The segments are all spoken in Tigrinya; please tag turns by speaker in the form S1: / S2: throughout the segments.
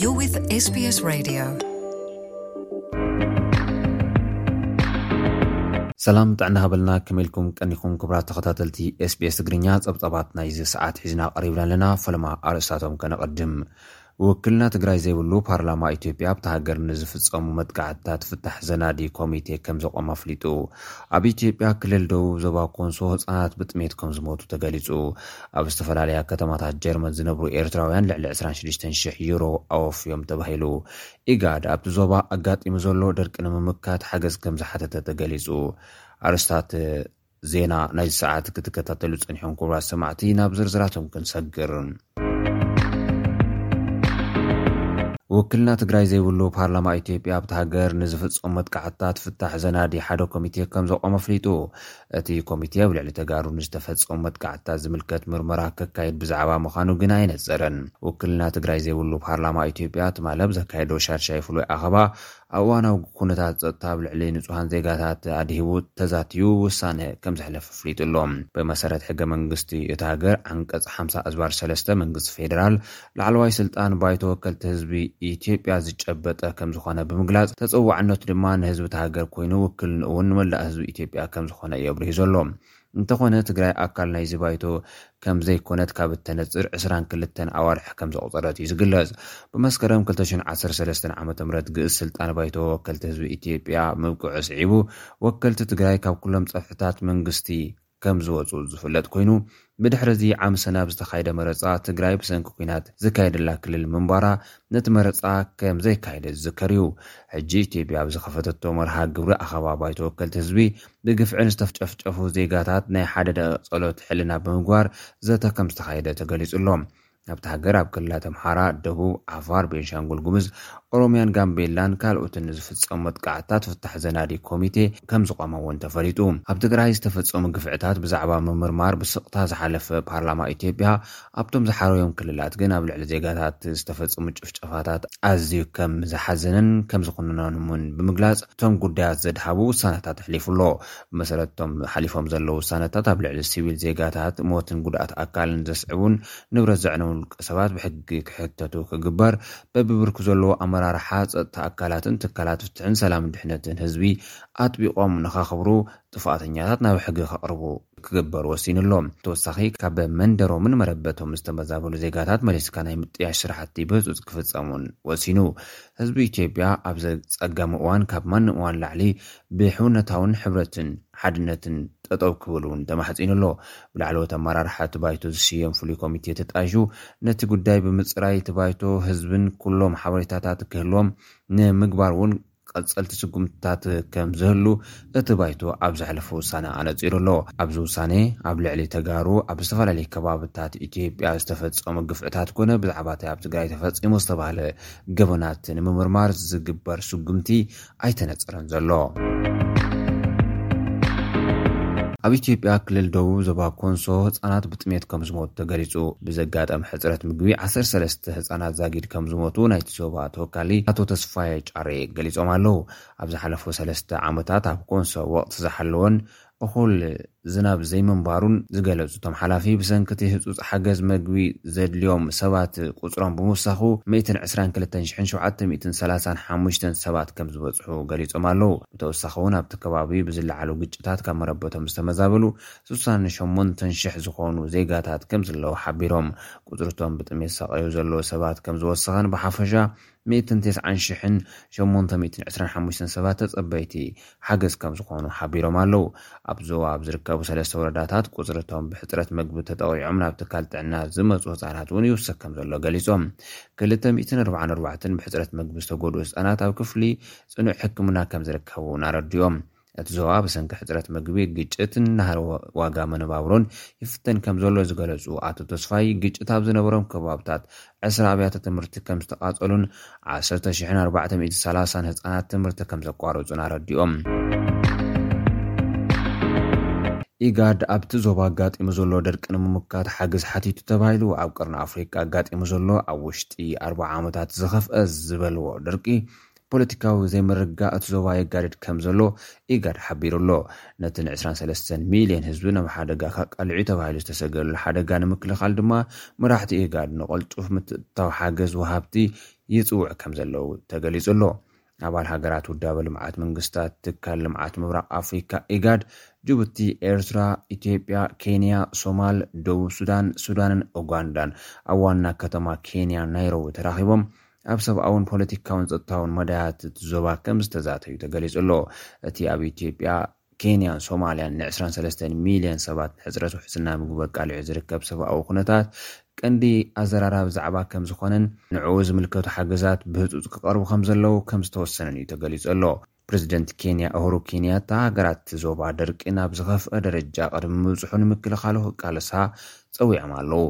S1: You're with SBS Radio.
S2: ሰላም ጥዕና ሃበልና ከመኢልኩም ቀኒኹም ክብራት ተኸታተልቲ ስbs ትግርኛ ጸብጻባት ናይዚ ሰዓት ሒዝና ቀሪብና ኣለና ፈለማ ኣርእስታቶም ከነቐድም ውክልና ትግራይ ዘይብሉ ፓርላማ ኢትዮጵያ ኣብታ ሃገር ንዝፍፀሙ መጥቃዕትታት ፍታሕ ዘናዲ ኮሚቴ ከምዘቖም ኣፍሊጡ። ኣብ ኢትዮጵያ ክልል ደቡብ ዞባ ኮንሶ ህፃናት ብጥሜት ከምዝሞቱ ተገሊፁ። ኣብ ዝተፈላለያ ከተማታት ጀርመን ዝነብሩ ኤርትራውያን ልዕሊ ዕስራን ሽዱሽተን ሽሕ ዩሮ ኣወፍዮም ተባሂሉ። ኢጋድ ኣብቲ ዞባ ኣጋጢሙ ዘሎ ድርቂ ንምምካት ሓገዝ ከምዝሓተተ ተገሊፁ። ኣርስታት ዜና ናይዚ ሰዓት ክትከታተሉ ጸኒሑም ክቡራት ሰማዕቲ ናብ ዝርዝራቶም ክንሰግር። ውክልና ትግራይ ዘይብሉ ፓርላማ ኢትዮጵያ ኣብቲ ሃገር ንዝፍጸሙ መጥቃዕትታት ፍታሕ ዘናዲ ሓደ ኮሚቴ ከም ዘቆመ ኣፍሊጡ። እቲ ኮሚቴ ኣብ ልዕሊ ተጋሩ ንዝተፈጸሙ መጥቃዕትታት ዝምልከት ምርመራ ከካይድ ብዛዕባ ምዃኑ ግን ኣይነጸረን። ውክልና ትግራይ ዘይብሉ ፓርላማ ኢትዮጵያ ትማሊ ኣብ ዘካየዶ ሻድሻይ ፍሉይ ኣኸባ ኣብ እዋናዊ ኩነታት ፀጥታ ኣብ ልዕሊ ንፁሃን ዜጋታት ኣድሂቡ ተዛትዩ ውሳነ ከምዘሕለፈ ኣፍሊጡ ኣሎ። ብመሰረት ሕገ መንግስቲ እታ ሃገር ዓንቀፅ ሓምሳ እዝባር ሰለስተ መንግስቲ ፌዴራል ላዕለዋይ ስልጣን ባይቶ ወከልቲ ህዝቢ ኢትዮጵያ ዝጨበጠ ከምዝኾነ ብምግላፅ ተፀዋዕነቱ ድማ ንህዝቢ እታ ሃገር ኮይኑ ውክልንኡ እውን ንመላእ ህዝቢ ኢትዮጵያ ከምዝኾነ እዩ ኣብሪሁ ዘሎ። እንተኾነ ትግራይ ኣካል ናይዚ ባይቶ ከምዘይኮነት ካብ እተነጽር ዕስራን ክልተን ኣዋርሕ ከምዘቑጸረት እዩ ዝግለጽ። ብመስከረም ክልተ ሽሕን ዓሰርተ ሰለስተን ዓመተ ምህረት ግእዝ ስልጣን ባይቶ ወከልቲ ህዝቢ ኢትዮጵያ ምብቅዑ ኣስዒቡ ወከልቲ ትግራይ ካብ ኩሎም ጸፍሕታት መንግስቲ ከምዝወጹ ዝፍለጥ ኮይኑ ብድሕሪ እዚ ዓም ሰነ ኣብ ዝተኻየደ መረጻ ትግራይ ብሰንኪ ኩናት ዝካየደላ ክልል ምንባራ ነቲ መረጻ ከምዘይካየደ ዝዝከር እዩ። ሕጂ ኢትዮጵያ ኣብ ዝኸፈተቶ መርሃ ግብሪ ኣኸባ ባይቶ ወከልቲ ህዝቢ ብግፍዒ ንዝተፍጨፍጨፉ ዜጋታት ናይ ሓደ ደቒቕ ጸሎት ሕልና ብምግባር ዘተ ከም ዝተኻየደ ተገሊጹ ኣሎ። ኣብታ ሃገር ኣብ ክልላት ኣምሓራ፣ ደቡብ፣ ዓፋር፣ ቤንሻንጉል ጉምዝ፣ ኦሮምያን ጋምቤላን ካልኦትን ንዝፍጸሙ መጥቃዕትታት ፍታሕ ዘናዲ ኮሚቴ ከም ዝቖመ'ውን ተፈሊጡ። ኣብ ትግራይ ዝተፈጸሙ ግፍዕታት ብዛዕባ ምምርማር ብስቕታ ዝሓለፈ ፓርላማ ኢትዮጵያ፣ ኣብቶም ዝሓረዮም ክልላት ግን ኣብ ልዕሊ ዜጋታት ዝተፈጸሙ ጭፍጨፋታት ኣዝዩ ከም ዝሓዘነን ከም ዝኹንኖን'ውን ብምግላጽ፣ እቶም ጉዳያት ዘድሃቡ ውሳነታት ኣሕሊፉ ኣሎ። ብመሰረት እቶም ሓሊፎም ዘለዉ ውሳነታት ኣብ ልዕሊ ሲቪል ዜጋታት ሞትን ጉድኣት ኣካልን ዘስዕቡን ንብረት ዘዕነዉን ውልቀ ሰባት ብሕጊ ክሕተቱ ክግበር በቢብርኩ ዘለዉ ኣመራርሓ ፀጥታ ኣካላትን ትካላት ፍትሕን ሰላምን ድሕነትን ህዝቢ ኣጥቢቖም ንኸኽብሩ ጥፍኣተኛታት ናብ ሕጊ ከቕርቡ ክግበር ወሲኑ ኣሎ። ብተወሳኺ ካብ መንደሮምን መረበቶምን ዝተመዛበሉ ዜጋታት መሊስካ ናይ ምጥያሽ ስራሕቲ ብህፁፅ ክፍፀሙን ወሲኑ። ህዝቢ ኢትዮጵያ ኣብዚ ፀጋሚ እዋን ካብ ማንም እዋን ንላዕሊ ብሕውነታውን ሕብረትን ሓድነትን ጠጠው ክብል እውን ተማሕፂኑ ኣሎ። ብላዕለዎት ኣመራርሓ እቲ ባይቶ ዝሽየም ፍሉይ ኮሚቴ ተጣይሹ ነቲ ጉዳይ ብምፅራይ እቲ ባይቶ ህዝብን ኩሎም ሓበሬታታት ክህልዎም ንምግባር እውን ቐፀልቲ ስጉምትታት ከምዝህሉ እቲ ባይቶ ኣብ ዘሕለፎ ውሳነ ኣነፂሩ ኣሎ። ኣብዚ ውሳነ ኣብ ልዕሊ ተጋሩ ኣብ ዝተፈላለዩ ከባብታት ኢትዮጵያ ዝተፈፀሙ ግፍዕታት ኮነ ብዛዕባ እቲ ኣብ ትግራይ ተፈፂሙ ዝተብሃለ ገበናት ንምምርማር ዝግበር ስጉምቲ ኣይተነፀረን ዘሎ። ኣብ ኢትዮጵያ ክልል ደቡብ ዞባ ኮንሶ ህፃናት ብጥሜት ከም ዝሞቱ ተገሊፁ። ብዘጋጠም ሕፅረት ምግቢ ዓሰርተ ሰለስተ ህፃናት ዛጊድ ከም ዝሞቱ ናይቲ ዞባ ተወካሊ ኣቶ ተስፋዬ ጫሬ ገሊፆም ኣለው። ኣብ ዝሓለፉ ሰለስተ ዓመታት ኣብ ኮንሶ ወቕቲ ዝሓለወን እኹል ዝናብ ዘይምንባሩን ዝገለፁ እቶም ሓላፊ፣ ብሰንኪ እቲ ህፁፅ ሓገዝ መግቢ ዘድልዮም ሰባት ቁፅሮም ብምውሳኹ ሚእትን ዕስራን ክልተን ሽሕን ሸውዓተ ሚእትን ሰላሳን ሓሙሽተን ሰባት ከምዝበፅሑ ገሊፆም ኣለው። ብተወሳኺ እውን ኣብቲ ከባቢ ብዝለዓሉ ግጭታት ካብ መረበቶም ዝተመዛበሉ ስሳን ሸሞንተን ሽሕ ዝኾኑ ዜጋታት ከምዝለው ሓቢሮም፣ ቁፅሪ እቶም ብጥሜት ዝሳቐዩ ዘለው ሰባት ከምዝወሰኸን ብሓፈሻ ሚእትን ተስዓን ሽሕን ሸሞንተ ሚእትን ዕስራን ሓሙሽተን ሰባት ተጸበይቲ ሓገዝ ከም ዝኾኑ ሓቢሮም ኣለው። ኣብ ዞባ ኣብ ዝርከቡ ሰለስተ ወረዳታት ቁጽሪ እቶም ብሕጽረት መግቢ ተጠቒዖም ናብ ትካል ጥዕና ዝመጹ ህጻናት እውን ይውስኽ ከም ዘሎ ገሊጾም። ክልተ ሚእትን ኣርብዓን ኣርባዕተን ብሕጽረት መግቢ ዝተጎድኡ ህጻናት ኣብ ክፍሊ ጽኑዕ ሕክምና ከም ዝርከቡ እውን ኣረዲኦም። እቲ ዞባ ብሰንኪ ሕፅረት ምግቢ፣ ግጭት፣ ንናህሪ ዋጋ መነባብሮን ይፍተን ከምዘሎ ዝገለፁ ኣቶ ተስፋይ፣ ግጭት ኣብ ዝነበሮም ከባብታት ዕስራ ኣብያተ ትምህርቲ ከምዝተቓፀሉን ዓሰርተ ሺሕን ኣርባዕተ ሚእቲ ሰላሳን ህፃናት ትምህርቲ ከምዘቋረፁን ኣረዲኦም። ኢጋድ ኣብቲ ዞባ ኣጋጢሙ ዘሎ ደርቂ ንምምካት ሓገዝ ሓቲቱ ተባሂሉ ኣብ ቀርኒ ኣፍሪቃ ኣጋጢሙ ዘሎ ኣብ ውሽጢ ኣርባዓ ዓመታት ዝኸፍአ ዝበልዎ ደርቂ ፖለቲካዊ ዘይምርግጋእ እቲ ዞባ የጋድድ ከምዘሎ ኢጋድ ሓቢሩ ኣሎ። ነቲ ን ዕስራን ሰለስተን ሚልዮን ህዝቢ ናብ ሓደጋ ከቃልዕ'ዩ ተባሂሉ ዝተሰገለሉ ሓደጋ ንምክልኻል ድማ መራሕቲ ኢጋድ ንቐልጡፍ ምትእትታው ሓገዝ ወሃብቲ ይጽውዕ ከምዘለው ተገሊጹ ኣሎ። ኣባል ሃገራት ውዳበ ልምዓት መንግስታት ትካል ልምዓት ምብራቕ ኣፍሪካ፣ ኢጋድ፣ ጅቡቲ፣ ኤርትራ፣ ኢትዮጵያ፣ ኬንያ፣ ሶማል፣ ደቡብ ሱዳን፣ ሱዳንን ኡጋንዳን ኣብ ዋና ከተማ ኬንያ ናይሮቢ ተራኺቦም ኣብ ሰብኣውን ፖለቲካውን ጸጥታውን መዳያት እቲ ዞባ ከም ዝተዛተዩ ተገሊጹ ኣሎ። እቲ ኣብ ኢትዮጵያ፣ ኬንያን ሶማልያን ንዕስራን ሰለስተን ሚልዮን ሰባት ንሕጽረት ውሕስና ምግቢ በቃሊዑ ዝርከብ ሰብኣዊ ኩነታት ቀንዲ ኣዘራራቢ ዛዕባ ከም ዝኾነን ንዕኡ ዝምልከቱ ሓገዛት ብህጹጽ ክቐርቡ ከም ዘለዉ ከም ዝተወሰነን እዩ ተገሊጹ ዘሎ። ፕረዚደንት ኬንያ ኡሁሩ ኬንያታ፣ ሃገራት እቲ ዞባ ድርቂ ናብ ዝኸፍኣ ደረጃ ቅድሚ ምብጽሑ ንምክልኻሉ ክቃለሳ ጸዊዖም ኣለዉ።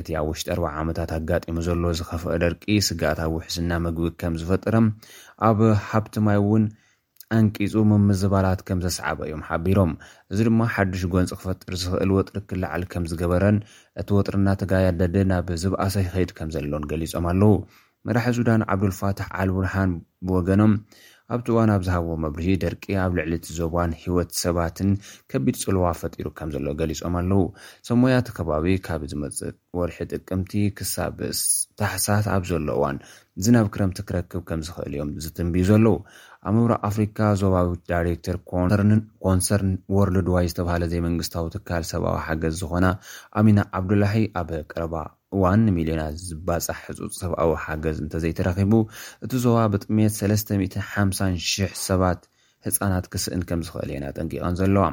S2: እቲ ኣብ ውሽጢ ኣርብዓ ዓመታት ኣጋጢሙ ዘሎ ዝኸፍኣ ደርቂ፣ ስግኣት ኣብ ውሕስና መግቢ ከም ዝፈጠረ፣ ኣብ ሃብቲ ማይ እውን ኣንቂጹ ምምዝባላት ከም ዘስዓበ እዮም ሓቢሮም። እዚ ድማ ሓድሽ ጎንጺ ክፈጥር ዝኽእል ወጥሪ ክለዓል ከም ዝገበረን እቲ ወጥሪ እናተጋደደ ናብ ዝብኣሰ ይኸይድ ከም ዘሎን ገሊጾም ኣለዉ። መራሒ ሱዳን ዓብዱልፋታሕ ኣልቡርሃን ብወገኖም ኣብቲ እዋን ኣብ ዝሃብዎ መብርሂ፣ ደርቂ ኣብ ልዕሊ እቲ ዞባን ህይወት ሰባትን ከቢድ ጽልዋ ፈጢሩ ከምዘሎ ገሊጾም ኣለዉ። ሰብ ሞያ እቲ ከባቢ ካብ ዝመጽእ ወርሒ ጥቅምቲ ክሳብ ታሕሳስ ኣብ ዘሎ እዋን ዝናብ ክረምቲ ክረክብ ከምዝኽእል እዮም ዝትንብዩ ዘለዉ። ኣብ ምብራቕ ኣፍሪካ ዞባዊት ዳይሬክተር ኮንሰርን ዎርልድዋይድ ዝተብሃለ ዘይመንግስታዊ ትካል ሰብኣዊ ሓገዝ ዝኾና ኣሚና ዓብዱላሂ ኣብ ቀረባ እዋን ንሚልዮናት ዝባጻሕ ህጹጽ ሰብኣዊ ሓገዝ እንተዘይተረኺቡ፣ እቲ ዞባ ብጥምየት ሰለስተ ሚእትን ሓምሳን ሽሕ ሰባት፣ ህጻናት፣ ክስእን ከምዝኽእል እየን ኣጠንቂቐን ዘለዋ።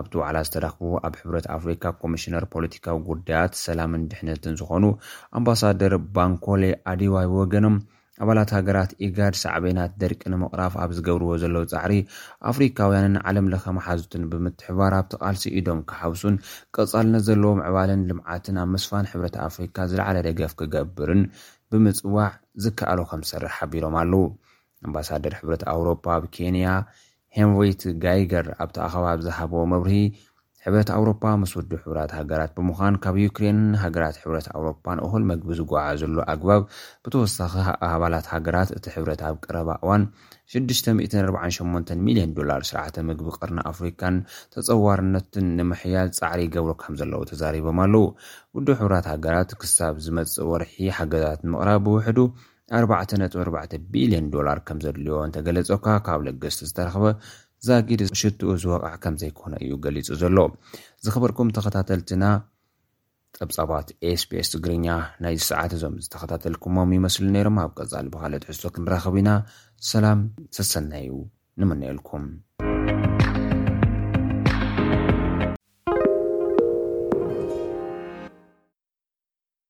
S2: ኣብቲ ዋዕላ ዝተረኽቡ ኣብ ሕብረት ኣፍሪካ ኮሚሽነር ፖለቲካዊ ጉዳያት፣ ሰላምን ድሕነትን ዝኾኑ ኣምባሳደር ባንኮሌ ኣዴዋይ ብወገኖም፣ ኣባላት ሃገራት ኢጋድ ሳዕቤናት ደርቂ ንምቕራፍ ኣብ ዝገብርዎ ዘለዉ ጻዕሪ፣ ኣፍሪካውያንን ዓለም ለኸ መሓዙትን ብምትሕብባር ኣብቲ ቃልሲ ኢዶም ክሓውሱን ቀጻልነት ዘለዎ ምዕባለን ልምዓትን ኣብ ምስፋን ሕብረት ኣፍሪካ ዝለዓለ ደገፍ ክገብርን ብምጽዋዕ ዝከኣሎ ከምዝሰርሕ ሓቢሮም ኣለዉ። ኣምባሳደር ሕብረት ኣውሮፓ ኣብ ኬንያ ሄንሪት ጋይገር ኣብቲ ኣኸባ ኣብ ዝሃብዎ መብርሂ፣ ሕብረት ኣውሮፓ ምስ ውድብ ሕቡራት ሃገራት ብምዃን ካብ ዩክሬንን ንሃገራት ሕብረት ኣውሮፓን እኹል መግቢ ዝጓዓዘሉ ኣግባብ ብተወሳኺ ኣባላት ሃገራት እቲ ሕብረት ኣብ ቀረባ እዋን ሽዱሽተ ሚእትን ኣርብዓን ሸሞንተን ሚልዮን ዶላር ስርዓተ ምግቢ ቀርኒ ኣፍሪካን ተፀዋርነቱን ንምሕያል ፃዕሪ ይገብሩ ከምዘለዉ ተዛሪቦም ኣለዉ። ውድብ ሕቡራት ሃገራት ክሳብ ዝመፅእ ወርሒ ሓገዛት ንምቕራብ ብውሕዱ 4.4 ቢልዮን ዶላር ከምዘድልዮ እንተገለጸ'ኳ ካብ ለገስቲ ዝተረኽበ ዛጊድ ሽትኡ ዝወቕዕ ከምዘይኮነ እዩ ገሊጹ ዘሎ። ዝኸበርኩም ተኸታተልትና ጸብጻባት ኤስቢኤስ ትግርኛ ናይዚ ሰዓት እዞም ዝተኸታተልኩሞም ይመስሉ ነይሮም። ኣብ ቀጻሊ ብኻልእ ትሕዝቶ ክንራኸብ ኢና። ሰላም ሰሰናዩ ንምነየልኩም።